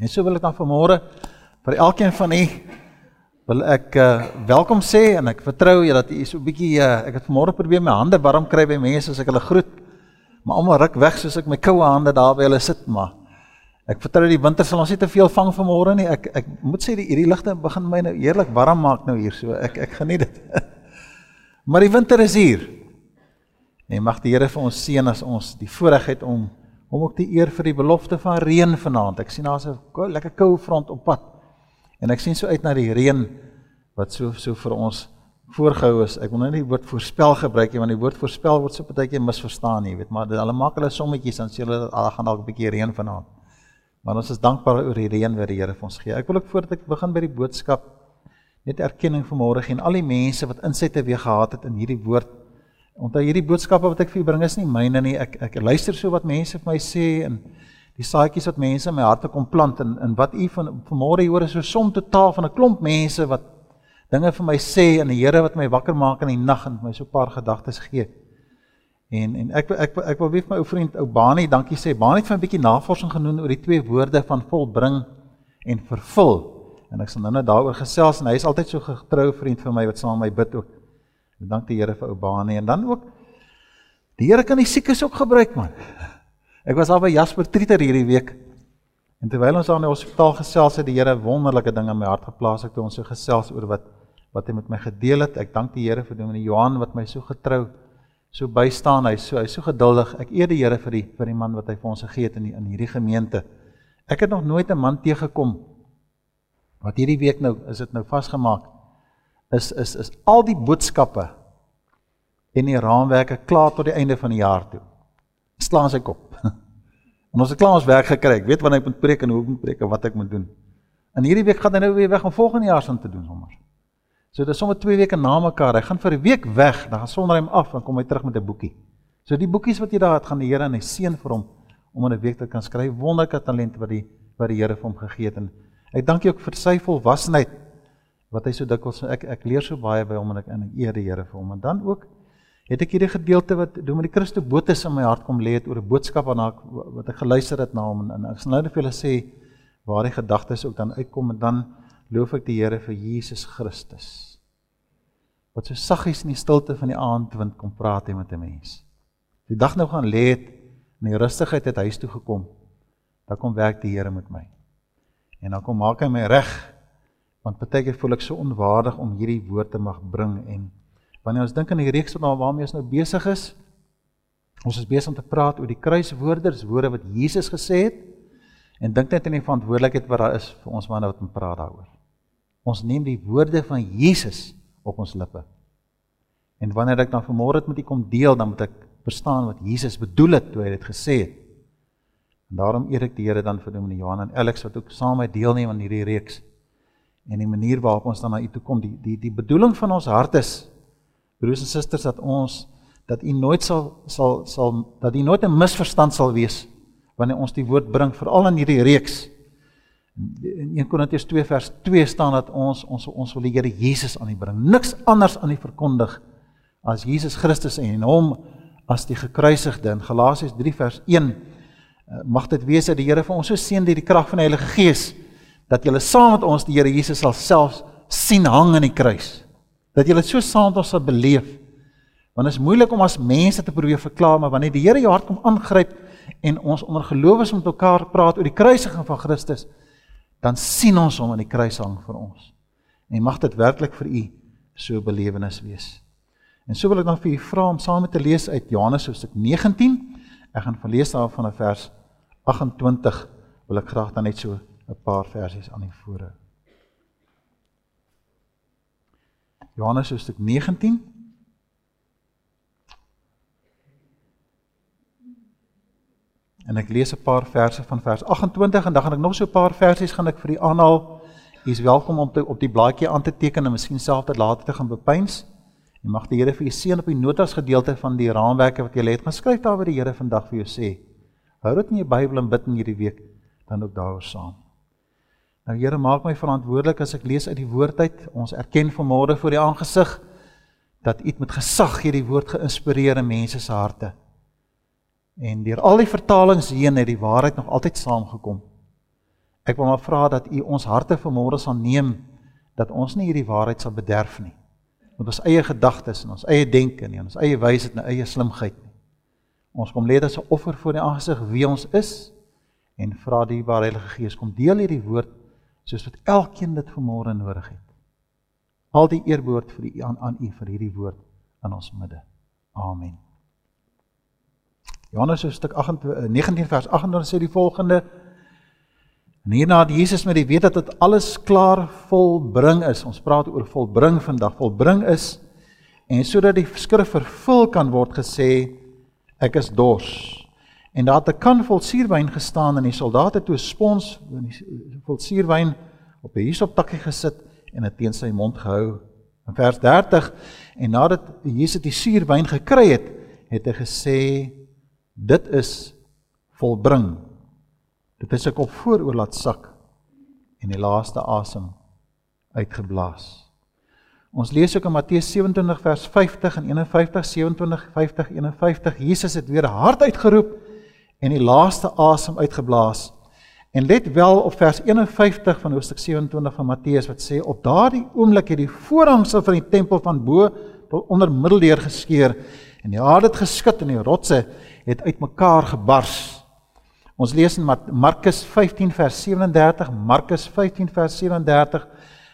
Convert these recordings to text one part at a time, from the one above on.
En so wil ek dan vanmôre vir elkeen van u wil ek uh, welkom sê en ek vertrou jy dat u so 'n bietjie uh, ek het vanmôre probeer my hande warm kry by mense as ek hulle groet. Maar almal ruk weg soos ek my koue hande daar by hulle sit, maar ek vertrou die winter sal ons nie te veel vang vanmôre nie. Ek ek moet sê die hierdie ligte begin my nou heerlik warm maak nou hier so. Ek ek geniet dit. maar die winter is hier. En mag die Here vir ons seën as ons die voorreg het om om ook die eer vir die belofte van reën vanaand. Ek sien daar's 'n lekker koue front op pad. En ek sien so uit na die reën wat so so vir ons voorgehou is. Ek wil nou nie die woord voorspel gebruik nie want die woord voorspel word so partykeer misverstaan, jy weet, maar hulle maak hulle sommetjies dan sê hulle daar gaan dalk 'n bietjie reën vanaand. Maar ons is dankbaar oor die reën wat die Here vir ons gee. Ek wil ook voordat ek begin by die boodskap net erkenning vanmôre gee aan al die mense wat insig te weer gehad het in hierdie woord Onthou hierdie boodskappe wat ek vir u bring is nie myne nie. Ek ek luister so wat mense vir my sê en die saadjies wat mense in my harte kom plant en en wat u van vanmôre hoor is so som totaal van 'n klomp mense wat dinge vir my sê en die Here wat my wakker maak in die nag en my so 'n paar gedagtes gee. En en ek ek ek, wil weer vir my ou vriend ou Bani dankie sê. Bani het vir 'n bietjie navorsing gedoen oor die twee woorde van volbring en vervul. En ek sal nou net daaroor gesels en hy is altyd so getrou vriend vir my wat saam met my bid ook. Dank die Here vir ou Bani en dan ook die Here kan die siekes ook gebruik man. Ek was al by Jasper Trieter hierdie week. En terwyl ons aan die hospitaal gesels het, die Here wonderlike dinge in my hart geplaas ek toe ons so gesels oor wat wat hy met my gedeel het. Ek dank die Here vir Dominee Johan wat my so getrou so bystaan. Hy so hy's so geduldig. Ek eer die Here vir die vir die man wat hy vir ons gegee het in die, in hierdie gemeente. Ek het nog nooit 'n man teëgekom wat hierdie week nou is dit nou vasgemaak is is is al die boodskappe en die raamwerke klaar tot die einde van die jaar toe. Slaan sy kop. En ons het klaar ons werk gekry. Ek weet wanneer ek moet preek en hoe ek moet preek en wat ek moet doen. In hierdie week gaan hy nou weer weg om volgende jaar se te doen sommer. So dit is sommer 2 weke na mekaar. Hy gaan vir 'n week weg, dan gaan sonder hom af en kom hy terug met 'n boekie. So die boekies wat jy daar het, gaan die Here en hy seën vir hom om in 'n week te kan skryf. Wonderlike talent wat die wat die Here vir hom gegee het en ek dank jou ook vir sy volwassenheid wat hy so dikwels ek ek leer so baie by hom en ek en ek eer die Here vir hom. En dan ook het ek hierdie gedeelte wat doen met die Christus botes in my hart kom lê het oor 'n boodskap waarna ek wat ek geluister het na hom en, en ek sal nou net vir julle sê waar die gedagtes ook dan uitkom en dan loof ek die Here vir Jesus Christus. Wat so saggies in die stilte van die aandwind kom praat hy met 'n mens. Die dag nou gaan lê het in die rustigheid het huis toe gekom. Dan kom werk die Here met my. En dan kom maak hy my reg Want partykeer voel ek so onwaardig om hierdie woord te mag bring en wanneer ons dink aan die reeks wat waarmee ons nou besig is, ons is besig om te praat oor die kruiswoorders, woorde wat Jesus gesê het en dink net aan die verantwoordelikheid wat daar is vir ons manne wat om praat daaroor. Ons neem die woorde van Jesus op ons lippe. En wanneer ek dan vanmôre dit met u kom deel, dan moet ek verstaan wat Jesus bedoel het toe hy dit gesê het. En daarom eer ek die Here dan vir Dominee Johan en Alex wat ook saam met deelneem aan hierdie reeks en die manier waarop ons dan na u toe kom. Die die die bedoeling van ons hart is broers en susters dat ons dat u nooit sal sal sal dat u nooit 'n misverstand sal wees wanneer ons die woord bring veral in hierdie reeks. In 1 Korintiërs 2 vers 2 staan dat ons ons ons wil die Here Jesus aan u bring. Niks anders aan u verkondig as Jesus Christus en hom as die gekruisigde. In Galasiërs 3 vers 1 eh, mag dit wees dat die Here vir ons so seën deur die krag van die Heilige Gees dat julle saam met ons die Here Jesus sal self sien hang aan die kruis. Dat julle so saam met ons sal beleef. Want dit is moeilik om as mense te probeer verklaar, maar wanneer die Here jou hart kom aangryp en ons onder gelowiges met mekaar praat oor die kruisiging van Christus, dan sien ons hom aan die kruis hang vir ons. En mag dit werklik vir u so belewenis wees. En so wil ek dan vir u vra om saam met te lees uit Johannes hoofstuk 19. Ek gaan verlees daar van vers 28 wil ek graag dan net so 'n paar versies aan die voorhou. Johannes hoofstuk 19 En ek lees 'n paar verse van vers 28 en dan gaan ek nog so 'n paar versies gaan ek vir u aanhaal. U is welkom om te, op die blaadjie aan te teken en miskien self dit later te gaan bepeins. En mag die Here vir u seën op die notas gedeelte van die raamwerke wat jy het geskryf daar wat die Here vandag vir jou sê. Hou dit in jou Bybel en bid in hierdie week dan ook daaroor saam. Nou Here, maak my verantwoordelik as ek lees uit die woord uit. Ons erken vanmôre voor die aangesig dat U met gesag hierdie woord geïnspireer in mense se harte. En deur al die vertalings heen het die waarheid nog altyd saamgekom. Ek wil maar vra dat U ons harte vanmôre sal neem dat ons nie hierdie waarheid sal bederf nie. Met ons eie gedagtes en ons eie denke en ons eie wysheid en eie slimheid nie. Ons kom lê dit as 'n offer voor die aangesig wie ons is en vra die Heilige Gees kom deel hierdie woord soos wat elkeen dit vanmôre nodig het. Al die eerbehoort vir U aan aan U vir hierdie woord in ons midde. Amen. Johannes hoofstuk 19 eh, vers 28 sê die volgende En hierna het Jesus met die weet dat dit alles klaar volbring is. Ons praat oor volbring vandag. Volbring is en sodat die skrif vervul kan word gesê ek is dors. En daar het 'n kan vol suurwyn gestaan en die soldate toe spons vol suurwyn op 'n hiesoptakkie gesit en dit teen sy mond gehou. In vers 30 en nadat Jesus die suurwyn gekry het, het hy gesê dit is volbring. Dit is ek op vooroor laat sak en die laaste asem uitgeblaas. Ons lees ook in Matteus 27 vers 50 en 51 27 50 51 Jesus het weer hard uitgeroep en die laaste asem uitgeblaas. En let wel op vers 51 van hoofstuk 27 van Matteus wat sê op daardie oomblik het die voorhangsel van die tempel van bo tot onder middeldeur geskeur en die aarde het geskud en die rotse het uitmekaar gebars. Ons lees in Markus 15 vers 37, Markus 15 vers 37.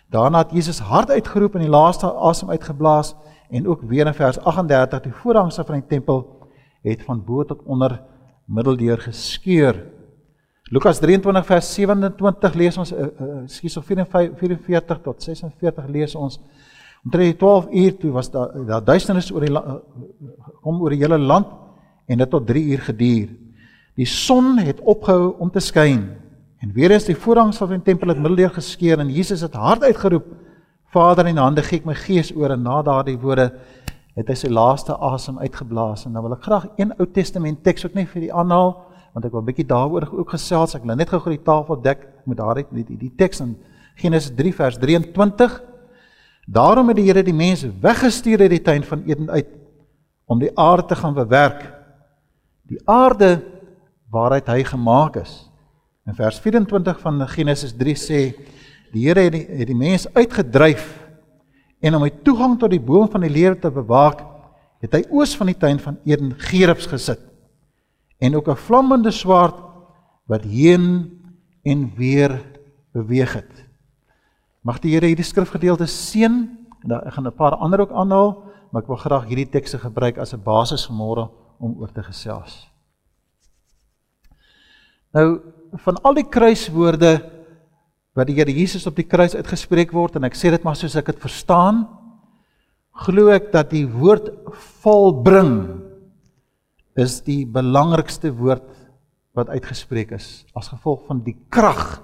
Daarna het Jesus hard uitgeroep en die laaste asem uitgeblaas en ook weer in vers 38 die voorhangse van die tempel het van bo tot onder middeldeur geskeur. Lukas 23 vers 27 lees ons uh, uh, skies of 44 tot 46 lees ons omtrent 12 uur toe was daar daar duisternis oor die uh, kom oor die hele land en dit tot 3 uur geduur. Die son het opgehou om te skyn en weer eens die voorhangs van die tempel het middeldeur geskeur en Jesus het hard uitgeroep: Vader, in hande gee ek my gees oor en na daardie woorde het hy sy laaste asem uitgeblaas en dan wil ek graag een Ou Testament teks ook net vir die aanhaal want ek wil 'n bietjie daaroor ook gesels. Ek wil net gou die tafel dek met daardie die, die, die teks in Genesis 3 vers 23. Daarom het die Here die mense weggestuur uit die tuin van Eden uit om die aarde te gaan bewerk. Die aarde waaruit hy gemaak is. In vers 24 van Genesis 3 sê die Here het die, het die mens uitgedryf en om hy toegang tot die boom van die lewe te bewaak, het hy oos van die tuin van Eden gerubs gesit en ook 'n vlammende swaard wat heen en weer beweeg het. Mag die Here hierdie skrifgedeelte seën en dan ek gaan 'n paar ander ook aanhaal, maar ek wil graag hierdie tekste gebruik as 'n basis vir môre om oor te gesels. Nou van al die kruiswoorde wat die Here Jesus op die kruis uitgespreek word en ek sê dit maar soos ek dit verstaan, glo ek dat die woord volbring is die belangrikste woord wat uitgespreek is as gevolg van die krag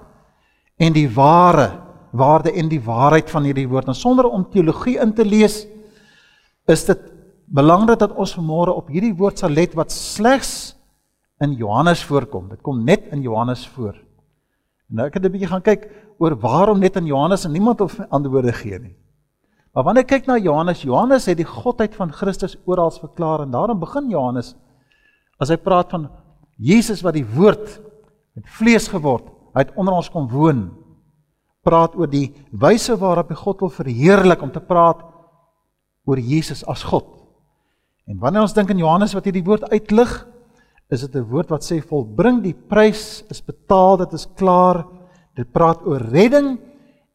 en die ware waarde en die waarheid van hierdie woord. En sonder om teologie in te lees, is dit belangrik dat ons vanmôre op hierdie woord sal let wat slegs in Johannes voorkom. Dit kom net in Johannes voor. Nou ek het 'n bietjie gaan kyk oor waarom net in Johannes en niemand het antwoorde gee nie. Maar wanneer ek kyk na Johannes, Johannes het die godheid van Christus oral verklaar en daarom begin Johannes as hy praat van Jesus wat die woord met vlees geword, hy het onder ons kom woon. Praat oor die wyse waarop hy God wil verheerlik om te praat oor Jesus as God. En wanneer ons dink aan Johannes wat hierdie woord uitlig, is dit 'n woord wat sê volbring die prys is betaal, dit is klaar. Dit praat oor redding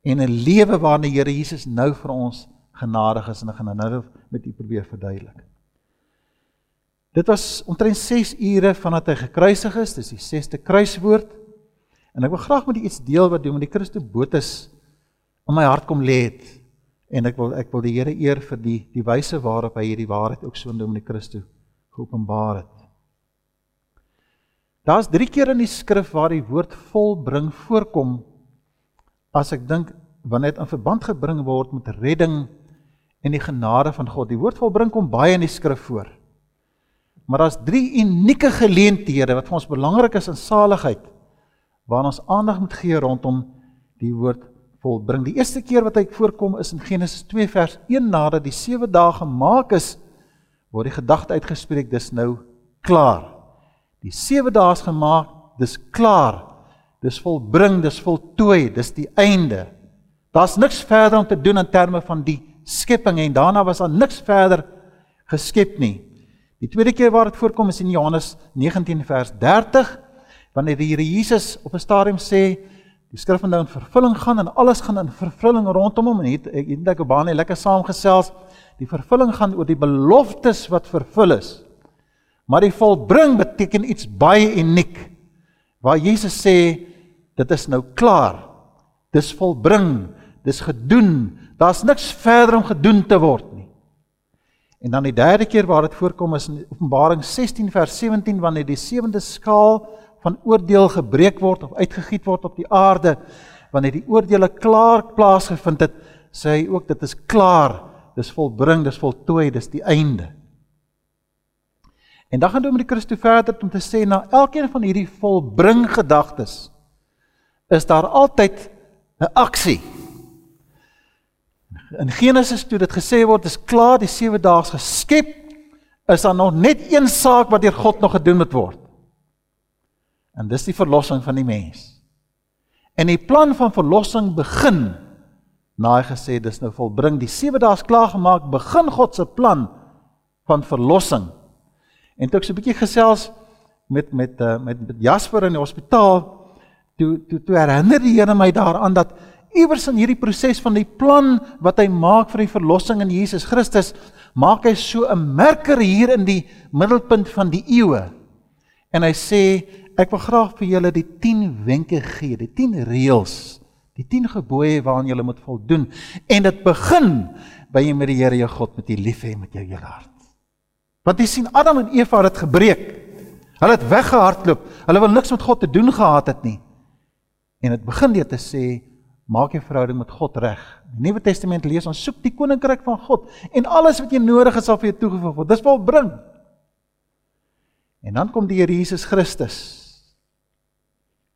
en 'n lewe waarin die Here Jesus nou vir ons genadig is en ek gaan nou met u probeer verduidelik. Dit was omtrent 6 ure vandat hy gekruisig is, dis die 6ste kruiswoord. En ek wil graag met u iets deel wat doen met die Christus botes in my hart kom lê het. En ek wil ek wil die Here eer vir die die wyse waarop hy hierdie waarheid ook so in die Christus geopenbaar het. Daar's 3 keer in die skrif waar die woord volbring voorkom as ek dink wanneer dit in verband gebring word met redding en die genade van God. Die woord volbring kom baie in die skrif voor. Maar daar's 3 unieke geleenthede wat vir ons belangrik is in saligheid waaraan ons aandag moet gee rondom die woord volbring. Die eerste keer wat hy voorkom is in Genesis 2 vers 1 nadat die 7 dae gemaak is word die gedagte uitgespreek dis nou klaar. Die 7 dae is gemaak, dis klaar. Dis volbring, dis voltooi, dis die einde. Daar's niks verder om te doen in terme van die skepping en daarna was daar niks verder geskep nie. Die tweede keer waar dit voorkom is in Johannes 19 vers 30 wanneer die Here Jesus op 'n stadium sê die skrif van nou in vervulling gaan en alles gaan in vervulling rondom hom en het ek het ek baie lekker saamgesels. Die vervulling gaan oor die beloftes wat vervul is. Maar die volbring beteken iets baie uniek. Waar Jesus sê dit is nou klaar. Dis volbring, dis gedoen. Daar's niks verder om gedoen te word nie. En dan die derde keer waar dit voorkom is in Openbaring 16 vers 17 wanneer die sewende skaal van oordeel gebreek word of uitgegiet word op die aarde wanneer die oordeele klaar plaasgevind het sê hy ook dit is klaar dis volbring dis voltooi dis die einde En dan gaan Dominee Christo verder om te sê na elkeen van hierdie volbring gedagtes is daar altyd 'n aksie. In Genesis toe dit gesê word is klaar die 7 dae geskep, is daar nog net een saak wat deur God nog gedoen moet word. En dis die verlossing van die mens. En die plan van verlossing begin na hy gesê dis nou volbring die 7 dae is klaar gemaak, begin God se plan van verlossing En toe ek so 'n bietjie gesels met met met met Jasper in die hospitaal, toe toe toe herinner die Here my daaraan dat iewers in hierdie proses van die plan wat hy maak vir die verlossing in Jesus Christus, maak hy so 'n merker hier in die middelpunt van die eeue. En hy sê ek wil graag vir julle die 10 wenke gee, die 10 reëls, die 10 gebooie waaraan julle moet voldoen en dit begin by jy met die Here jou God met die lief hê met jou hele hart. Want jy sien Adam en Eva het gebreek. Hulle het weggehardloop. Hulle wil niks met God te doen gehad het nie. En dit begin deur te sê maak jou verhouding met God reg. Die Nuwe Testament lees ons soek die koninkryk van God en alles wat jy nodig het sal vir jou toegevoeg word. Dis volbring. En dan kom die Here Jesus Christus.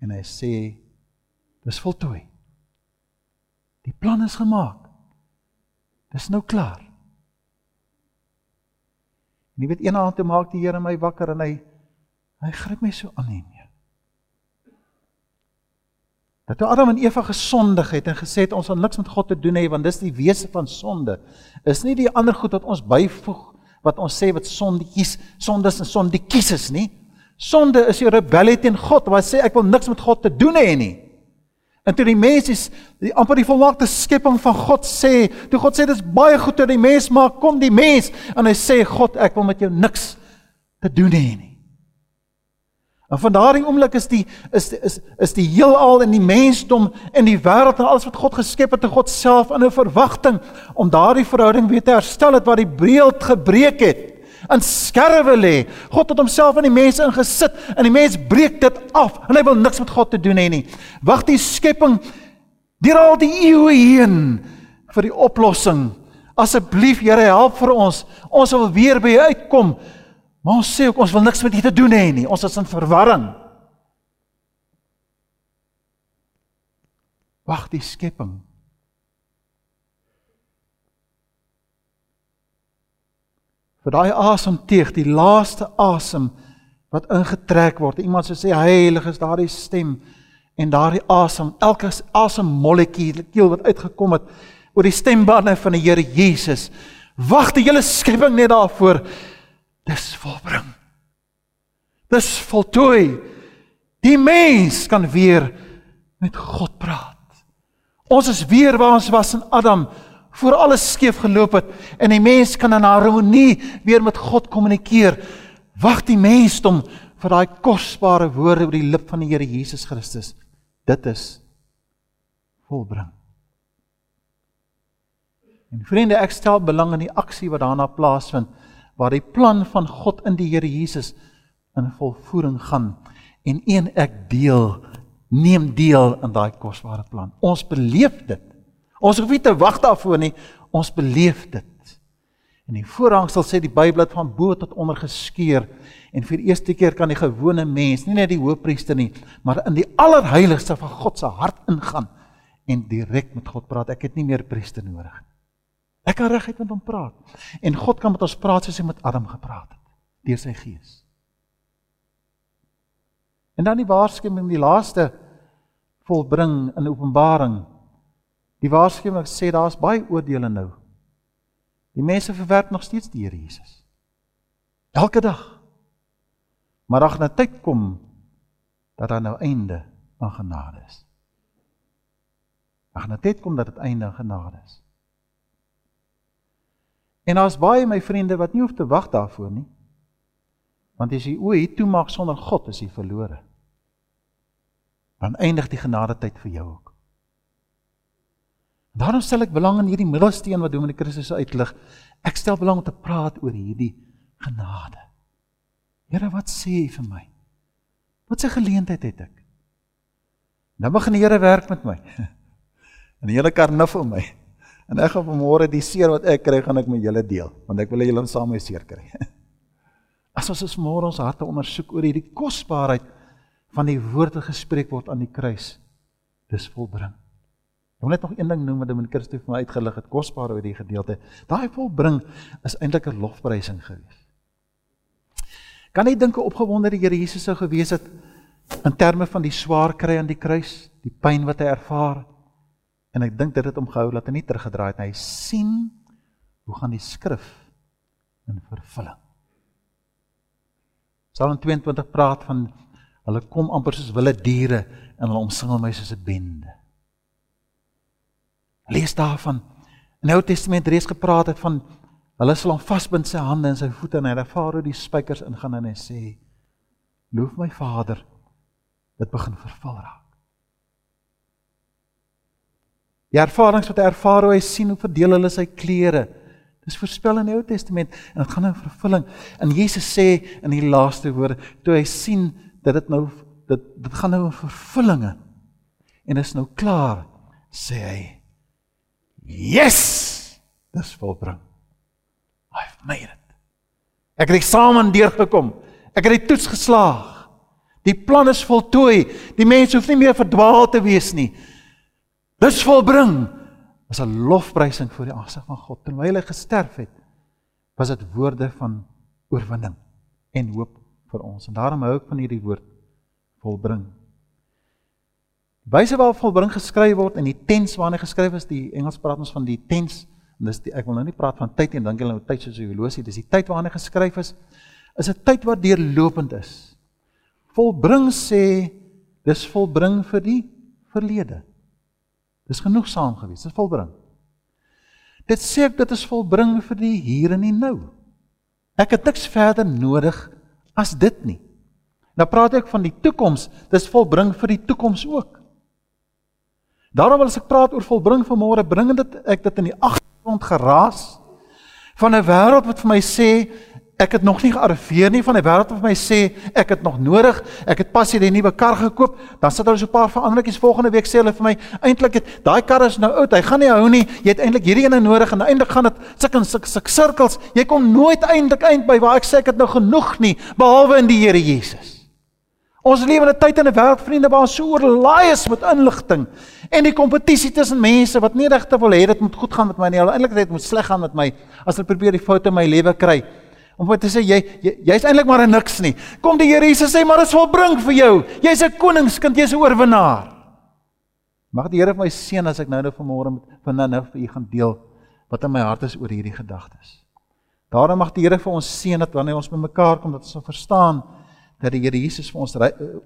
En hy sê dis voltooi. Die plan is gemaak. Dis nou klaar. En jy weet eendag toe maak die Here my wakker en hy hy gryp my so aan nie meer. Dat toe Adam en Eva gesondig het en gesê het ons sal niks met God te doen hê want dis die wese van sonde. Is nie die ander goed wat ons byvoeg wat ons sê wat sondetjies, sondes en sondetjies is nie. Sonde is jou rebellie teen God wat sê ek wil niks met God te doen hê nie. En toe die mens is die amper die volmaakte skepping van God sê, toe God sê dis baie goed dat die mens maak, kom die mens en hy sê God, ek wil met jou niks te doen hê nie. En van daardie oomblik is die is is is die heelal en die mensdom en die wêreld en alles wat God geskep het te God self in 'n verwagting om daardie verhouding weer te herstel het wat die breeld gebreek het in skerwe lê. God het homself in die mense ingesit en die mens breek dit af en hy wil niks met God te doen hê nie. Wag die skepping deur al die eeue heen vir die oplossing. Asseblief Here, help vir ons. Ons wil weer by U uitkom. Maar ons sê ook ons wil niks met U te doen hê nie. Ons is in verwarring. Wag die skepping vir daai asemteug, die laaste asem wat ingetrek word. Iemand sou sê heilig is daardie stem en daardie asem, elke asemmolletjie keel wat uitgekom het oor die stembande van die Here Jesus. Wag die hele skepping net daarvoor. Dis volbring. Dis voltooi. Die mens kan weer met God praat. Ons is weer waar ons was in Adam voor alles skeef geloop het en die mens kan in harmonie weer met God kommunikeer. Wag die mensdom vir daai kosbare woorde oor die lip van die Here Jesus Christus. Dit is volbring. En vriende, ek stel belang in die aksie wat daarna plaasvind waar die plan van God in die Here Jesus in volvoering gaan en een ek deel neem deel in daai kosbare plan. Ons beleef dit Ons hoef nie te wag daarvoor nie, ons beleef dit. En die voorhangsel sê die Bybel het van bo tot onder geskeur en vir die eerste keer kan die gewone mens, nie net die hoofpriester nie, maar in die allerheiligste van God se hart ingaan en direk met God praat. Ek het nie meer priester nodig nie. Ek kan reguit met hom praat. En God kan met ons praat soos hy met Adam gepraat het deur sy gees. En dan die waarskuwing, die laaste volbring in Openbaring. Die waarskuwing sê daar's baie oordeele nou. Die mense verwerp nog steeds die Here Jesus. Elke dag. Maar ag na tyd kom dat daar nou einde aan genade is. Ag na tyd kom dat dit einde aan genade is. En daar's baie my vriende wat nie hoef te wag daarvoor nie. Want as jy o, hier toe maak sonder God, is jy verlore. Dan eindig die genade tyd vir jou ook. Daarom stel ek belang in hierdie middelsteen wat Dominee Christus uitlig. Ek stel belang om te praat oor hierdie genade. Here, wat sê jy vir my? Wat 'n geleentheid het ek? Nou begin die Here werk met my. En die hele karnuf vir my. En ek gaan vanmôre die seer wat ek kry, gaan ek met julle deel, want ek wil hê julle moet saam my seer kry. As ons ons môre ons harte ondersoek oor hierdie kosbaarheid van die woorde gespreek word aan die kruis, dis volbring. Ek wil net nog een ding noem wat die Christus vir my uitgelig het, kosbaar oor die gedeelte. Daai volbring is eintlik 'n lofprysing gewees. Kan jy dink hoe opgewonde die Here Jesus sou gewees het in terme van die swaar kry aan die kruis, die pyn wat hy ervaar? En ek dink dit het hom gehou dat hy nie teruggedraai het nie. Hy sien hoe gaan die skrif in vervulling. Psalm 22 praat van hulle kom amper soos wilde diere en hulle omsingel my soos 'n bende. Lees daarvan in die Ou Testament reeds gepraat het van hulle sal hom vasbind sy hande en sy voete en hy ervaar hoe die spykers ingaan en hy sê: "Loof my Vader, dit begin vervul raak." Die ervarings wat hy ervaar hoe hy sien hoe verdeel hulle sy klere. Dis voorspel in die Ou Testament en dit gaan nou vervulling. En Jesus sê in die laaste woorde toe hy sien dat dit nou dit dit gaan nou 'n vervullinge en is nou klaar sê hy yes! Dis volbring. I've made it ek het eksamen deurgekom. Ek het die toets geslaag. Die plan is voltooi. Die mense hoef nie meer verdwaal te wees nie. Dis volbring. As 'n lofprysing voor die aangesig van God. Terwyl hy gesterf het. Was dit woorde van oorwinning en hoop vir ons. En daarom hou ek van hierdie woord volbring. Wyse waar volbring geskryf word in die tens waarin hy geskryf is, die Engels praat ons van die tens en dis die, ek wil nou nie praat van tyd en dink julle nou tyd soos 'n horlosie, dis die tyd waarin hy geskryf is, is 'n tyd wat deurlopend is. Volbring sê dis volbring vir die verlede. Dis genoegsaam gewees. Dit volbring. Dit sê ek dit is volbring vir die hier en die nou. Ek het niks verder nodig as dit nie. Nou praat ek van die toekoms. Dis volbring vir die toekoms ook. Daarom wil as ek praat oor volbring van môre, bring dit ek dit in die agtergrond geraas van 'n wêreld wat vir my sê Ek het nog nie gearriveer nie van die wêreld wat my sê ek het nog nodig. Ek het pas hierdie nuwe kar gekoop. Dan sit hulle so 'n paar veranderingkies volgende week sê hulle vir my eintlik het daai kar is nou oud. Hy gaan nie hou nie. Jy het eintlik hierdie ene nodig en eintlik gaan dit in suk suk sirkels. Jy kom nooit eintlik eind by waar ek sê ek het nou genoeg nie behalwe in die Here Jesus. Ons lewe in 'n tyd in 'n wêreld vriende waar ons so oorlaai is met inligting en die kompetisie tussen mense wat nie regte wil hê dit moet goed gaan met my nie. Hulle eintlik dit moet sleg gaan met my as hulle probeer die foute in my lewe kry. Om te sê jy jy's jy eintlik maar 'n niks nie. Kom die Here Jesus sê maar dit sal bring vir jou. Jy's 'n koningskind, jy's 'n oorwinnaar. Mag die Here vir my seën as ek nou nou vanmôre met van nou nou vir u gaan deel wat in my hart is oor hierdie gedagtes. Daarom mag die Here vir ons seën dat wanneer ons bymekaar kom dat ons sal verstaan dat die Here Jesus vir ons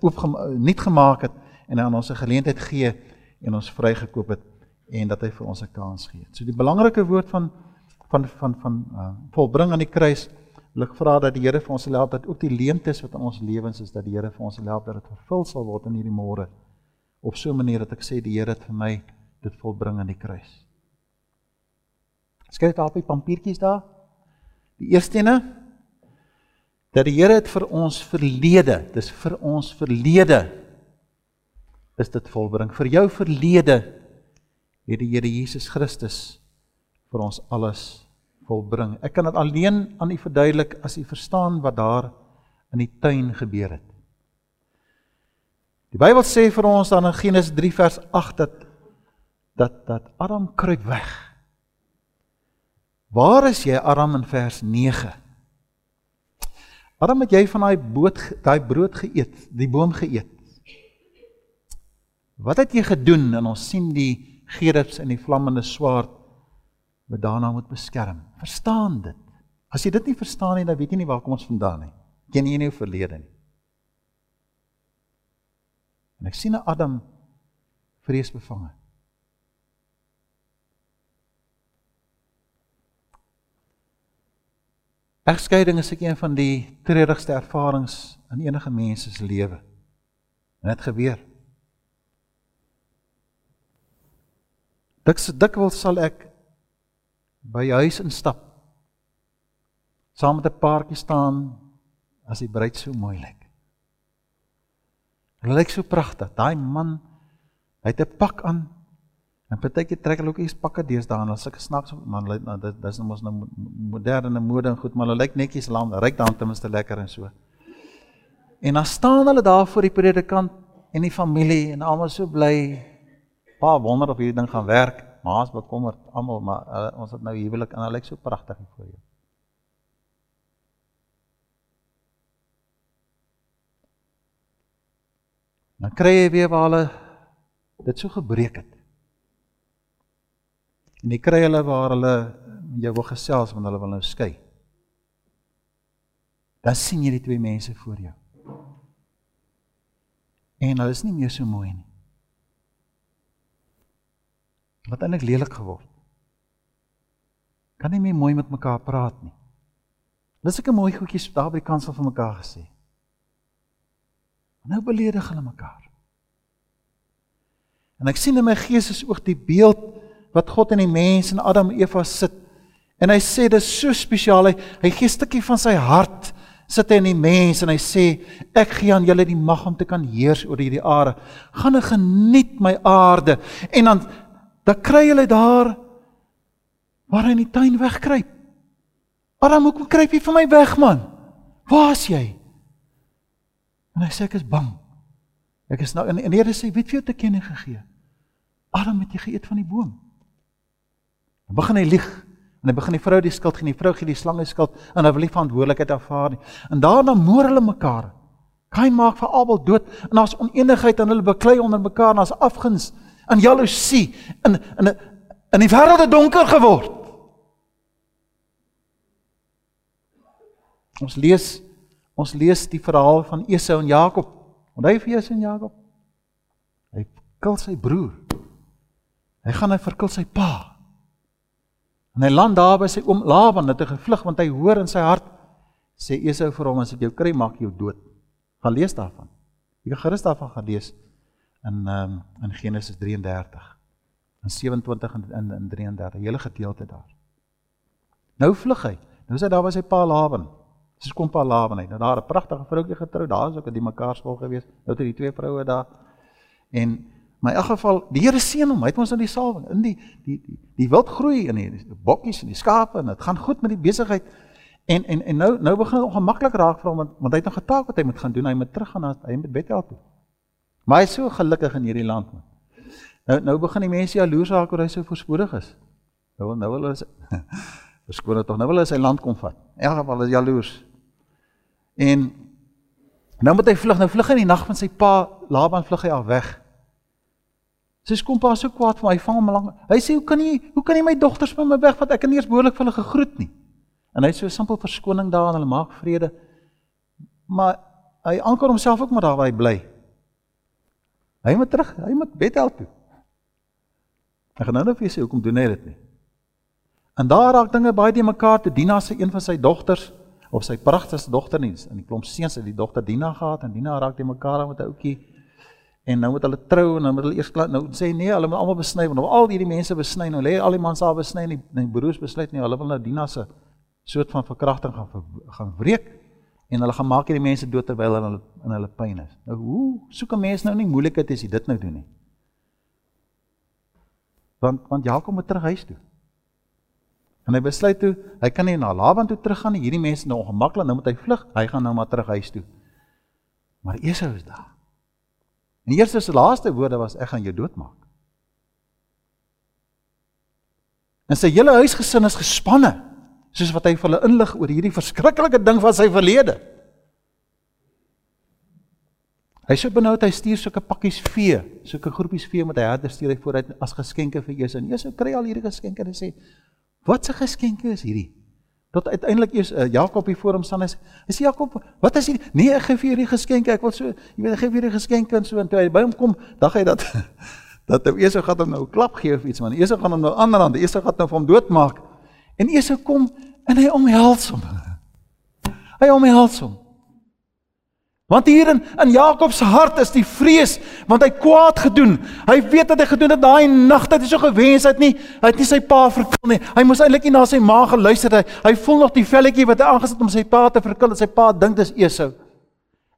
oop nuut gemaak het en aan ons 'n geleentheid gee en ons vrygekoop het en dat hy vir ons 'n kans gee. So die belangrike woord van van van van uh, volbring aan die kruis wil ek vra dat die Here vir ons help dat ook die leemtes wat in ons lewens is dat die Here vir ons help dat dit vervul sal word in hierdie môre op so 'n manier dat ek sê die Here het vir my dit volbring aan die kruis. Skryf dit op op papiertjies daar. Die eerste ene dat die Here het vir ons verlede, dis vir ons verlede is dit volbring. Vir jou verlede het die Here Jesus Christus vir ons alles volbring. Ek kan dit alleen aan u verduidelik as u verstaan wat daar in die tuin gebeur het. Die Bybel sê vir ons dan in Genesis 3 vers 8 dat dat dat Adam kruip weg. Waar is jy Adam in vers 9? Adam het jy van daai boot daai brood geëet, die boom geëet. Wat het jy gedoen? En ons sien die gerubs en die vlammende swaard wat daarna moet beskerm. Verstaan dit. As jy dit nie verstaan nie, dan weet jy nie waar kom ons vandaan nie. Ken jy nie jou verlede nie. En ek sien 'n Adam vreesbevange. Egskeiding is ek een van die treurigste ervarings in enige mens se lewe. En dit gebeur. Diks dikwels sal ek by huis instap. Saam met 'n paartjie staan as die bruid so mooi lyk. Hulle lyk so pragtig. Daai man, hy het 'n pak aan. En partykeer trek hulle ook iets pakke deesdae en as ek snaks man lyk nou dit dis nou mos nou moderne mode en goed, maar hulle lyk netjies lang, ryk dan ten minste lekker en so. En dan staan hulle daar voor die predikant en die familie en almal so bly. Pa wonder of hierdie ding gaan werk. Ma's bekommerd almal, maar uh, ons het nou huwelik en hy lyk so pragtig voor jou. Dan kry jy weer waar hulle dit so gebreek het. En jy kry hulle waar hulle jou wil gesels want hulle wil nou skei. Dan sien jy die twee mense voor jou. En hulle is nie meer so mooi nie. Wat eintlik lelik geword. Kan nie meer mooi met mekaar praat nie. Hulle is seker mooi goedjies daar by die kansel van mekaar gesê. Nou beledig hulle mekaar. En ek sien in my gees is ook die beeld wat God in die mens en Adam en Eva sit. En hy sê dis so spesiaal. Hy, hy gee 'n stukkie van sy hart sit hy in die mens en hy sê ek gee aan julle die mag om te kan heers oor hierdie aarde. Gaan en geniet my aarde. En dan dan kry hulle daar waar hy in die tuin wegkruip. Adam, hoekom kruip jy van my weg, man? Waar is jy? En hy sê ek is bang. Ek is nou en die Here sê, "Weet jy wat ek jou gegee? Adam het jy geëet van die boom." Dan begin hy lieg. En hy begin die vrou die skuld gee, die vrou gee die slang die skuld en hy wil nie verantwoordelikheid aanvaar nie. En daarna moer hulle mekaar. Kain maak vir Abel dood en daar's oneenigheid en hulle beklei onder mekaar en daar's afguns en jaloesie en in in die wêreld het donker geword. Ons lees Ons lees die verhaal van Esau en Jakob. Onthou jy vir Esau en Jakob? Hy kill sy broer. Hy gaan hy verkil sy pa. En hy land daar by sy oom Laban, het hy gevlug want hy hoor in sy hart sê Esau vir hom as ek jou kry maak jou dood. Gaan lees daarvan. Jy kan gerus daarvan gaan lees in ehm um, in Genesis 33 in 27 en in, in 33 hele gedeelte daar. Nou vlug hy. Nou is hy daar by sy pa Laban. Dis kom pa Laban uit. Nou daar 'n pragtige vroukie getrou. Daar is ook 'n die mekaar skool gewees. Nou het hy die twee vroue daar. En my in elk geval, die Here seën hom. Hy het ons in die salwing, in die die die, die wild groei in die, die bokkies en die skape en dit gaan goed met die besigheid. En en en nou nou begin dit ongemaklik raak vir hom want want hy het nog 'n taak wat hy moet gaan doen. Hy moet terug gaan na hy moet Bethel toe. Maar hy is so gelukkig in hierdie land man. Nou nou begin die mense jaloers raak oor hy so voorspoedig is. Nou nou hulle is verskoon tog nou wil hy sy land kom vat. In elk geval is jaloers. En nou moet hy vlug, nou vlug hy in die nag van sy pa Laban vlug hy al weg. Sy kom pa so kwaad vir my, hy vang hom lank. Hy sê, "Hoe kan jy, hoe kan jy my dogters van my wegvat? Ek kan nie eens behoorlik vir hulle gegroet nie." En hy het so 'n simpel verskoning daar en hulle maak vrede. Maar hy anker homself ook maar daar waar hy bly. Hy moet terug, hy moet Bethel toe. Ek gaan nou net vir jou sê hoekom doen hy dit nie. En daar raak dinge baie te mekaar te Dina se een van sy dogters of sy pragtigste dogter nie in die klomp seuns het die dogter Dina gehad en Dina raak te mekaar met 'n ouetjie en nou moet hulle trou en nou moet hulle eers klaar nou sê nee hulle moet almal besny want nou al hierdie mense besny nou lê al die mans daar besny en die, die broers besluit nie hulle wil nou Dina se soort van verkrachting gaan gaan wreek en hulle gaan maak hierdie mense dood terwyl hulle in hulle pyn is nou hoe soek 'n mens nou nie moeilikheid as jy dit nou doen nie want want Jakob moet terug huis toe En hy besluit toe, hy kan nie na Laban toe teruggaan nie. Hierdie mense nou ongemaklik, nou moet hy vlug. Hy gaan nou maar terug huis toe. Maar Esau is daar. En eerste se laaste woorde was ek gaan jou doodmaak. En sy hele huisgesin is gespanne soos wat hy vir hulle inlig oor hierdie verskriklike ding van sy verlede. Hy sê benoud hy stuur sulke pakkies vee, sulke groepies vee met hy herder stuur hy vooruit as geskenke vir Esau. En Esau kry al hierdie geskenke en hy sê: "Wat 'n geskenke is hierdie?" Tot uiteindelik eers uh, Jakob hier voor hom staan hy sê: "Is Jakob, wat is hierdie? Nee, ek gee vir hierdie geskenke. Ek wil so, jy weet, ek gee vir hierdie geskenke en so en toe hy by hom kom, dag hy dat dat Esau gaan hom nou 'n klap gee of iets man. Esau gaan hom nou ander hand, Esau gaan nou vir hom doodmaak. En Esau kom en hy omhels hom. Hy omhels hom. Want hier in in Jakob se hart is die vrees want hy kwaad gedoen. Hy weet dat hy gedoen het daai nag dat hy so gewens het nie. Hy het nie sy pa verkil nie. Hy moes eintlik nie na sy ma geluister het. Hy, hy voel nog die velletjie wat hy aangesit om sy pa te verkil en sy pa dink dis Esau.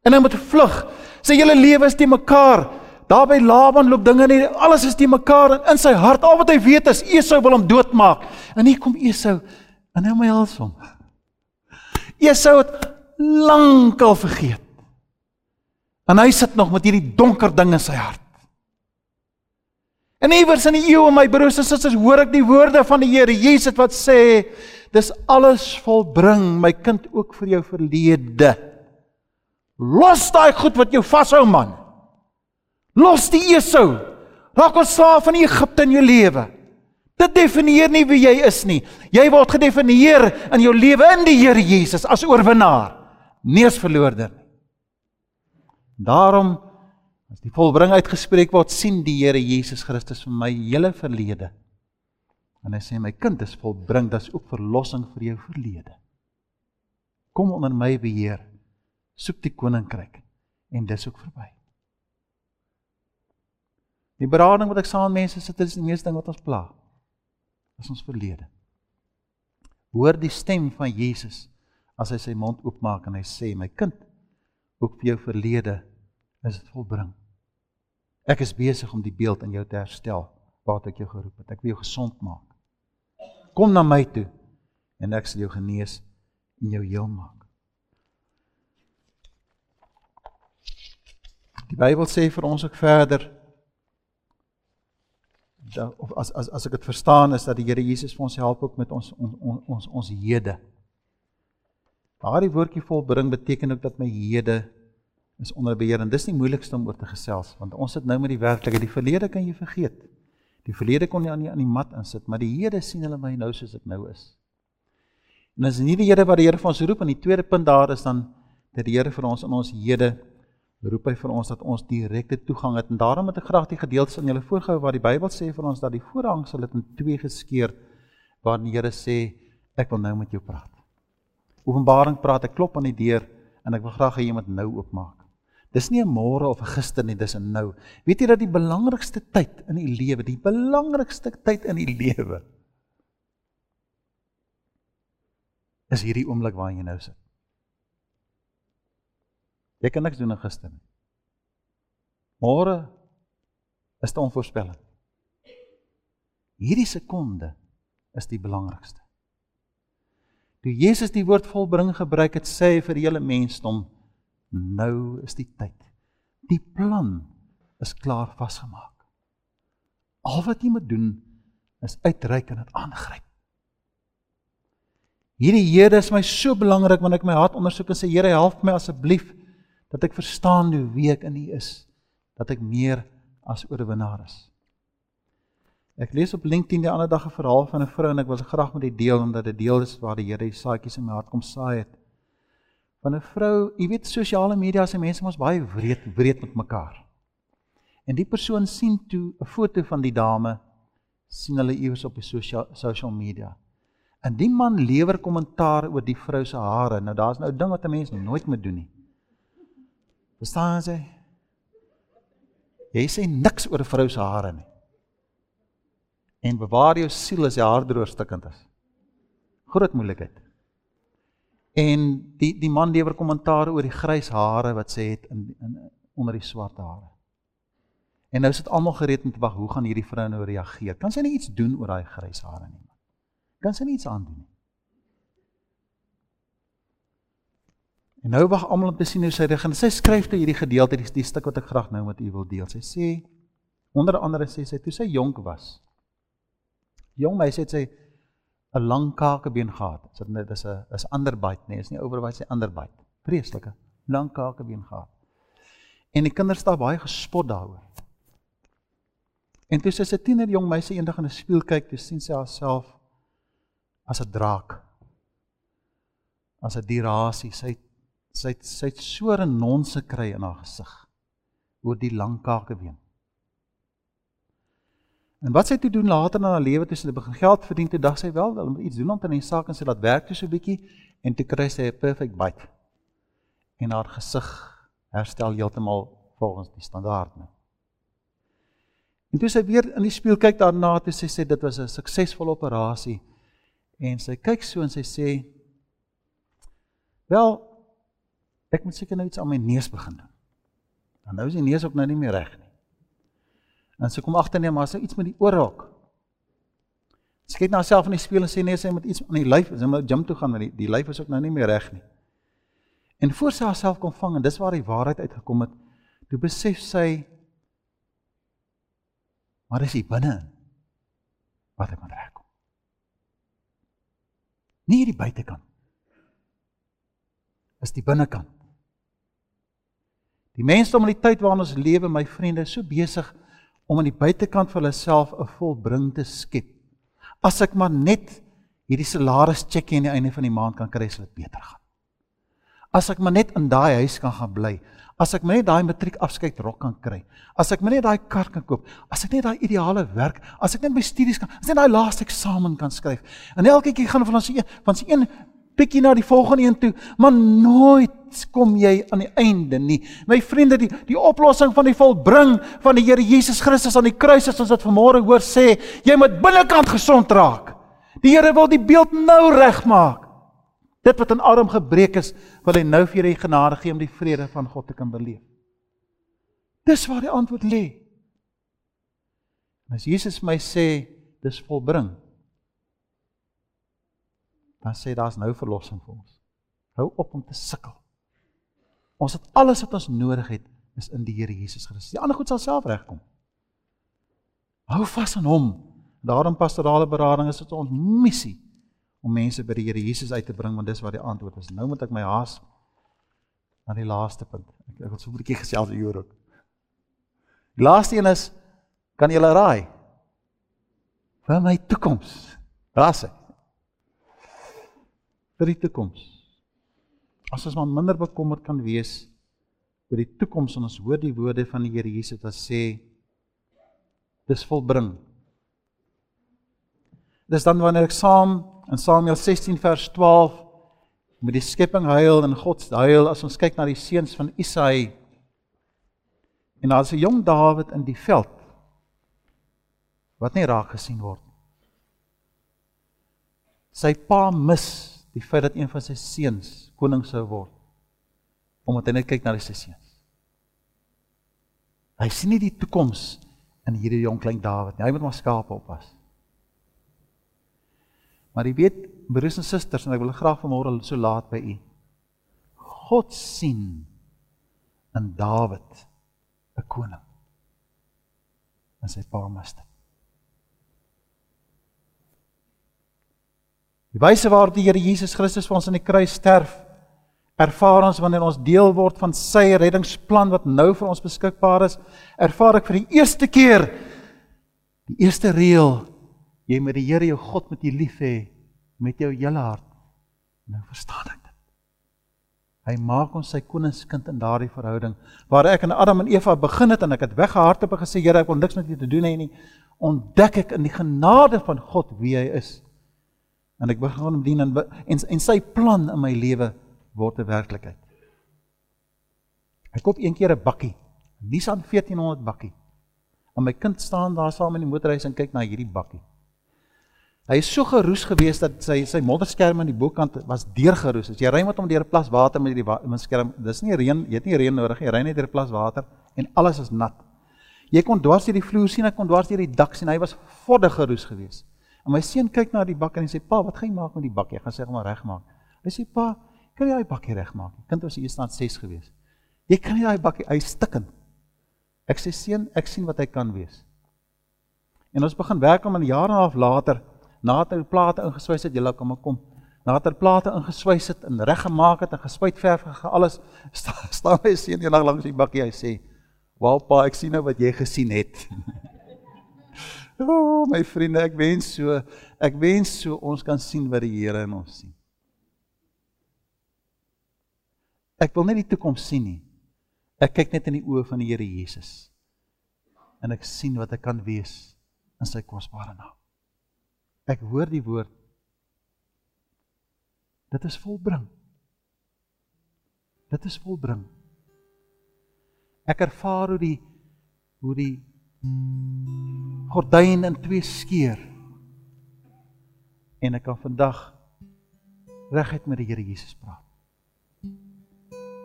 En hy moet vlug. Sy hele lewe is te mekaar. Daar by Laban loop dinge nie. Alles is te mekaar en in sy hart al wat hy weet is Esau wil hom doodmaak. En hier kom Esau en hy omhels hom. Esau het lankal vergeet En hy sit nog met hierdie donker ding in sy hart. En iewers in die eeue my broers en susters hoor ek die woorde van die Here Jesus wat sê dis alles volbring my kind ook vir jou verlede. Los daai goed wat jou vashou man. Los die Esau. Raak ons slaaf van Egipte in jou lewe. Dit definieer nie wie jy is nie. Jy word gedefinieer in jou lewe in die Here Jesus as oorwinnaar, nie as verloorder. Daarom as die volbring uitgespreek word, sien die Here Jesus Christus vir my hele verlede. En hy sê my kind is volbring, dis ook verlossing vir jou verlede. Kom onder my beheer. Soek die koninkryk en dis ook verby. Die berading wat ek saam met mense sit is die meeste ding wat ons pla. Is ons verlede. Hoor die stem van Jesus as hy sy mond oopmaak en hy sê my kind ook vir jou verlede is dit volbring. Ek is besig om die beeld in jou te herstel wat ek jou geroep het. Ek wil jou gesond maak. Kom na my toe en ek sal jou genees en jou heel maak. Die Bybel sê vir ons ook verder dat of as as as ek dit verstaan is dat die Here Jesus vir ons help ook met ons ons ons ons hede. Daardie woordjie volbring beteken ook dat my hede is onder beheer en dis nie moeilikste om oor te gesels want ons sit nou met die werklikheid. Die verlede kan jy vergeet. Die verlede kon jy aan die aan die mat insit, maar die hede sien hulle my nou soos ek nou is. En as nie die Here wat die Here vir ons roep en die tweede punt daar is dan dat die Here vir ons in ons hede roep hy vir ons dat ons direkte toegang het en daarom het ek graag die gedeeltes aan julle voorgehou waar die Bybel sê vir ons dat die voorhang sal dit in twee geskeur waar die Here sê ek wil nou met jou praat. Openbaring praat ek klop aan die deur en ek wil graag hê jy moet nou oopmaak. Dis nie 'n môre of 'n gister nie, dis 'n nou. Weet jy dat die belangrikste tyd in die lewe, die belangrikste tyd in die lewe is hierdie oomblik waarin jy nou sit. Jy kan niks doen aan gister nie. Môre is te onvoorspelbaar. Hierdie sekonde is die belangrikste. Toe Jesus die woord volbring gebruik het, sê hy vir die hele mensdom Nou is die tyd. Die plan is klaar vasgemaak. Al wat jy moet doen is uitreik en dit aangryp. Hierdie Here is my so belangrik wanneer ek my hart ondersoek en sê Here help my asseblief dat ek verstaan hoe wie ek in U is, dat ek meer as oorwinnaar is. Ek lees op LinkedIn die ander dag 'n verhaal van 'n vrou en ek wil graag met dit deel omdat dit deel is waar die Here die saadjies in my hart kom saai het van 'n vrou, jy weet sosiale media se mense mos baie wreed wreed met mekaar. En die persoon sien toe 'n foto van die dame sien hulle iewers op die sosiale social media. En die man lewer kommentaar oor die vrou se hare. Nou daar's nou 'n ding wat 'n mens nooit moet doen nie. Verstaan jy? Jy sê niks oor 'n vrou se hare nie. En bewaar jou siel as jy haar droog stikkend is. Groot moeilikheid. En die die man lewer kommentaar oor die grys hare wat sê het in, in onder die swart hare. En nou sit almal gereed om te wag, hoe gaan hierdie vrou nou reageer? Kan sy net iets doen oor daai grys hare nie? Kan sy niets aan doen nie? En nou wag almal om te sien hoe sy reageer. Sy skryf toe hierdie gedeelte, die, die stuk wat ek graag nou met u wil deel. Sy sê onder andere sê sy toe sy jonk was. Jong meisie het sy 'n lang kakebeen gehad. Dit is 'n is ander byt, nee, is nie overbyt, is 'n ander byt. Vreeslike lang kakebeen gehad. En die kinders daar baie gespot daaroor. En toe sy 'n tiener jong meisie eendag in 'n spieël kyk, toe sien sy haarself as 'n draak. As 'n dierasie. Sy sy sy het so 'n nonse kry in haar gesig oor die lang kakebeen. En wat sy toe doen later in haar lewe toe sy begin geld verdien, toe dag sy wel, hulle moet iets doen om te in die saak en sy laat werk toe so 'n bietjie en toe kry sy 'n perfect bite. En haar gesig herstel heeltemal volgens die standaard nou. En toe sy weer in die spieël kyk daarna, toe sy sê dit was 'n suksesvolle operasie. En sy kyk so en sy sê: "Wel, ek moet seker nou iets aan my neus begin doen." Dan nou is die neus ook nou nie meer reg nie. En sy kom agter net maar sy iets met die ore ook. Sy kyk na haarself in die spieël en sê nee, sy moet iets aan die lyf, sy moet gym toe gaan want die die lyf is ook nou nie meer reg nie. En voor sy haarself kom vang en dis waar die waarheid uitgekom het, toe besef sy Maar dis hier binne wat ek moet regkom. Nie die buitekant. Is die binnekant. Die mense om die tyd waarin ons lewe, my vriende, is so besig om aan die buitekant vir hulle self 'n volbring te skep. As ek maar net hierdie salaris checkie aan die einde van die maand kan kry, sal dit beter gaan. As ek maar net in daai huis kan gaan bly, As ek net daai matriek afskeid rok kan kry. As ek net daai kar kan koop. As ek net daai ideale werk, as ek net my studies kan, as net daai laaste eksamen kan skryf. En elke keer gaan van ons een van se een bietjie na die volgende een toe, maar nooit kom jy aan die einde nie. My vriende, die die oplossing van die volbring van die Here Jesus Christus aan die kruis is ons wat vanmôre hoor sê, jy moet binnekant gesond raak. Die Here wil die beeld nou regmaak. Dit wat in Adam gebreek is, wil hy nou vir julle genade gee om die vrede van God te kan beleef. Dis waar die antwoord lê. En as Jesus my sê dis volbring, dan sê daar's nou verlossing vir ons. Hou op om te sukkel. Ons het alles wat ons nodig het is in die Here Jesus Christus. Die ander goed sal self regkom. Hou vas aan hom. Daarom pastorale berading is dit ons missie om mense by die Here Jesus uit te bring want dis wat die antwoord is. Nou moet ek my haas na die laaste punt. Ek ek het so 'n bietjie gesels hier ook. Die laaste een is kan julle raai? Vir my toekoms. Daar's hy. Vir die toekoms. As ons maar minder bekommerd kan wees oor die toekoms en ons hoor die woorde van die Here Jesus wat sê dis volbring. Dis dan wanneer ek saam In Samuel 16 vers 12 met die skepping huil en God se huil as ons kyk na die seuns van Isaai. En daar's 'n jong Dawid in die veld wat nie raak gesien word. Sy pa mis die feit dat een van sy seuns koning sou word omdat hy net kyk na sy seuns. Hy sien nie die toekoms in hierdie jong klein Dawid nie. Hy moet maar skape oppas. Maar jy weet, broers en susters, en ek wil graag vanmôre so laat by u. God sien in Dawid 'n koning. En sy pa master. Die wyse waarop die Here Jesus Christus vir ons aan die kruis sterf, ervaar ons wanneer ons deel word van sy reddingsplan wat nou vir ons beskikbaar is, ervaar ek vir die eerste keer die eerste reël jy met die Here jou God met jy lief hê met jou hele hart. Nou verstaan ek dit. Hy maak ons sy koningskind in daardie verhouding waar ek en Adam en Eva begin het en ek het weggehardop en gesê Here, ek wil niks met U te doen hê nie. Ontdek ek in die genade van God wie hy is. En ek begin hom dien en en, en sy plan in my lewe word 'n werklikheid. Ek koop een keer 'n bakkie, Nissan 1400 bakkie. En my kind staan daar saam in die motorhuis en kyk na hierdie bakkie. Hy is so geroes geweest dat sy sy modderskerm aan die bokant was deurgeroes. As jy ry met hom deur 'n plas water met die windskerm, dis nie reën, jy het nie reën nodig nie. Jy ry net deur 'n plas water en alles is nat. Jy kon dwars deur die vloer sien, ek kon dwars deur die dak sien. Hy was voddig geroes geweest. En my seun kyk na die bak en hy sê: "Pa, wat gaan jy maak met die bak? Jy gaan sê maar regmaak." Hy sê: "Pa, kan jy daai bakkie regmaak?" Die kind was hier staan 6 geweest. Jy kan nie daai bakkie, hy stikken. Ek sê: "Seun, ek sien wat hy kan wees." En ons begin werk om 'n jaar en 'n half later nadat hy plate ingeswys het, julle kom maar kom. nadat hy plate ingeswys het en reggemaak het en gespuit verf en alles staan sta my seun eendag langs die bakkie hy sê "Wel pa, ek sien nou wat jy gesien het." o, oh, my vriende, ek wens so ek wens so ons kan sien wat die Here in ons sien. Ek wil net die toekoms sien nie. Ek kyk net in die oë van die Here Jesus. En ek sien wat ek kan wees in sy kosbare naam. Ek hoor die woord. Dit is volbring. Dit is volbring. Ek ervaar hoe die hoe die gordyn in twee skeur. En ek kan vandag reguit met die Here Jesus praat.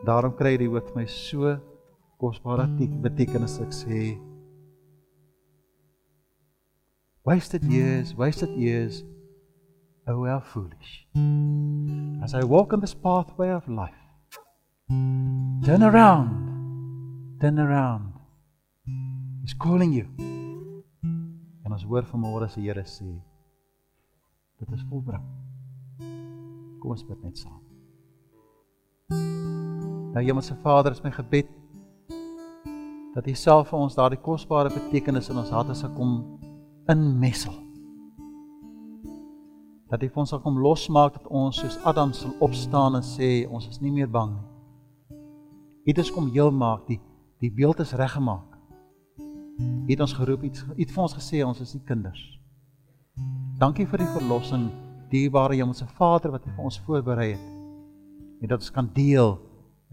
Daarom kry die woord vir my so kosbare betekenis ek sê Wasted years, wasted years, oh how foolish. As I walk on this pathway of life, turn around, turn around. He's calling you. En ons hoor vanmôre as die Here sê, dit is volbring. Kom ons bid net saam. Nou Hemelse Vader, is my gebed dat U self vir ons daardie kosbare betekenis in ons harte sal kom inmessel. Dat U ons sal kom losmaak dat ons soos Adam sal opstaan en sê ons is nie meer bang nie. U het ons kom heel maak, die die beeld is reggemaak. Het ons geroep, iets het vir ons gesê ons is nie kinders. Dankie vir die verlossing, dierbare Hemelse Vader wat vir ons voorberei het. En dat ons kan deel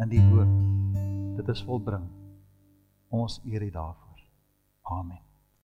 in die woord. Dit is volbring. Ons eer U daarvoor. Amen.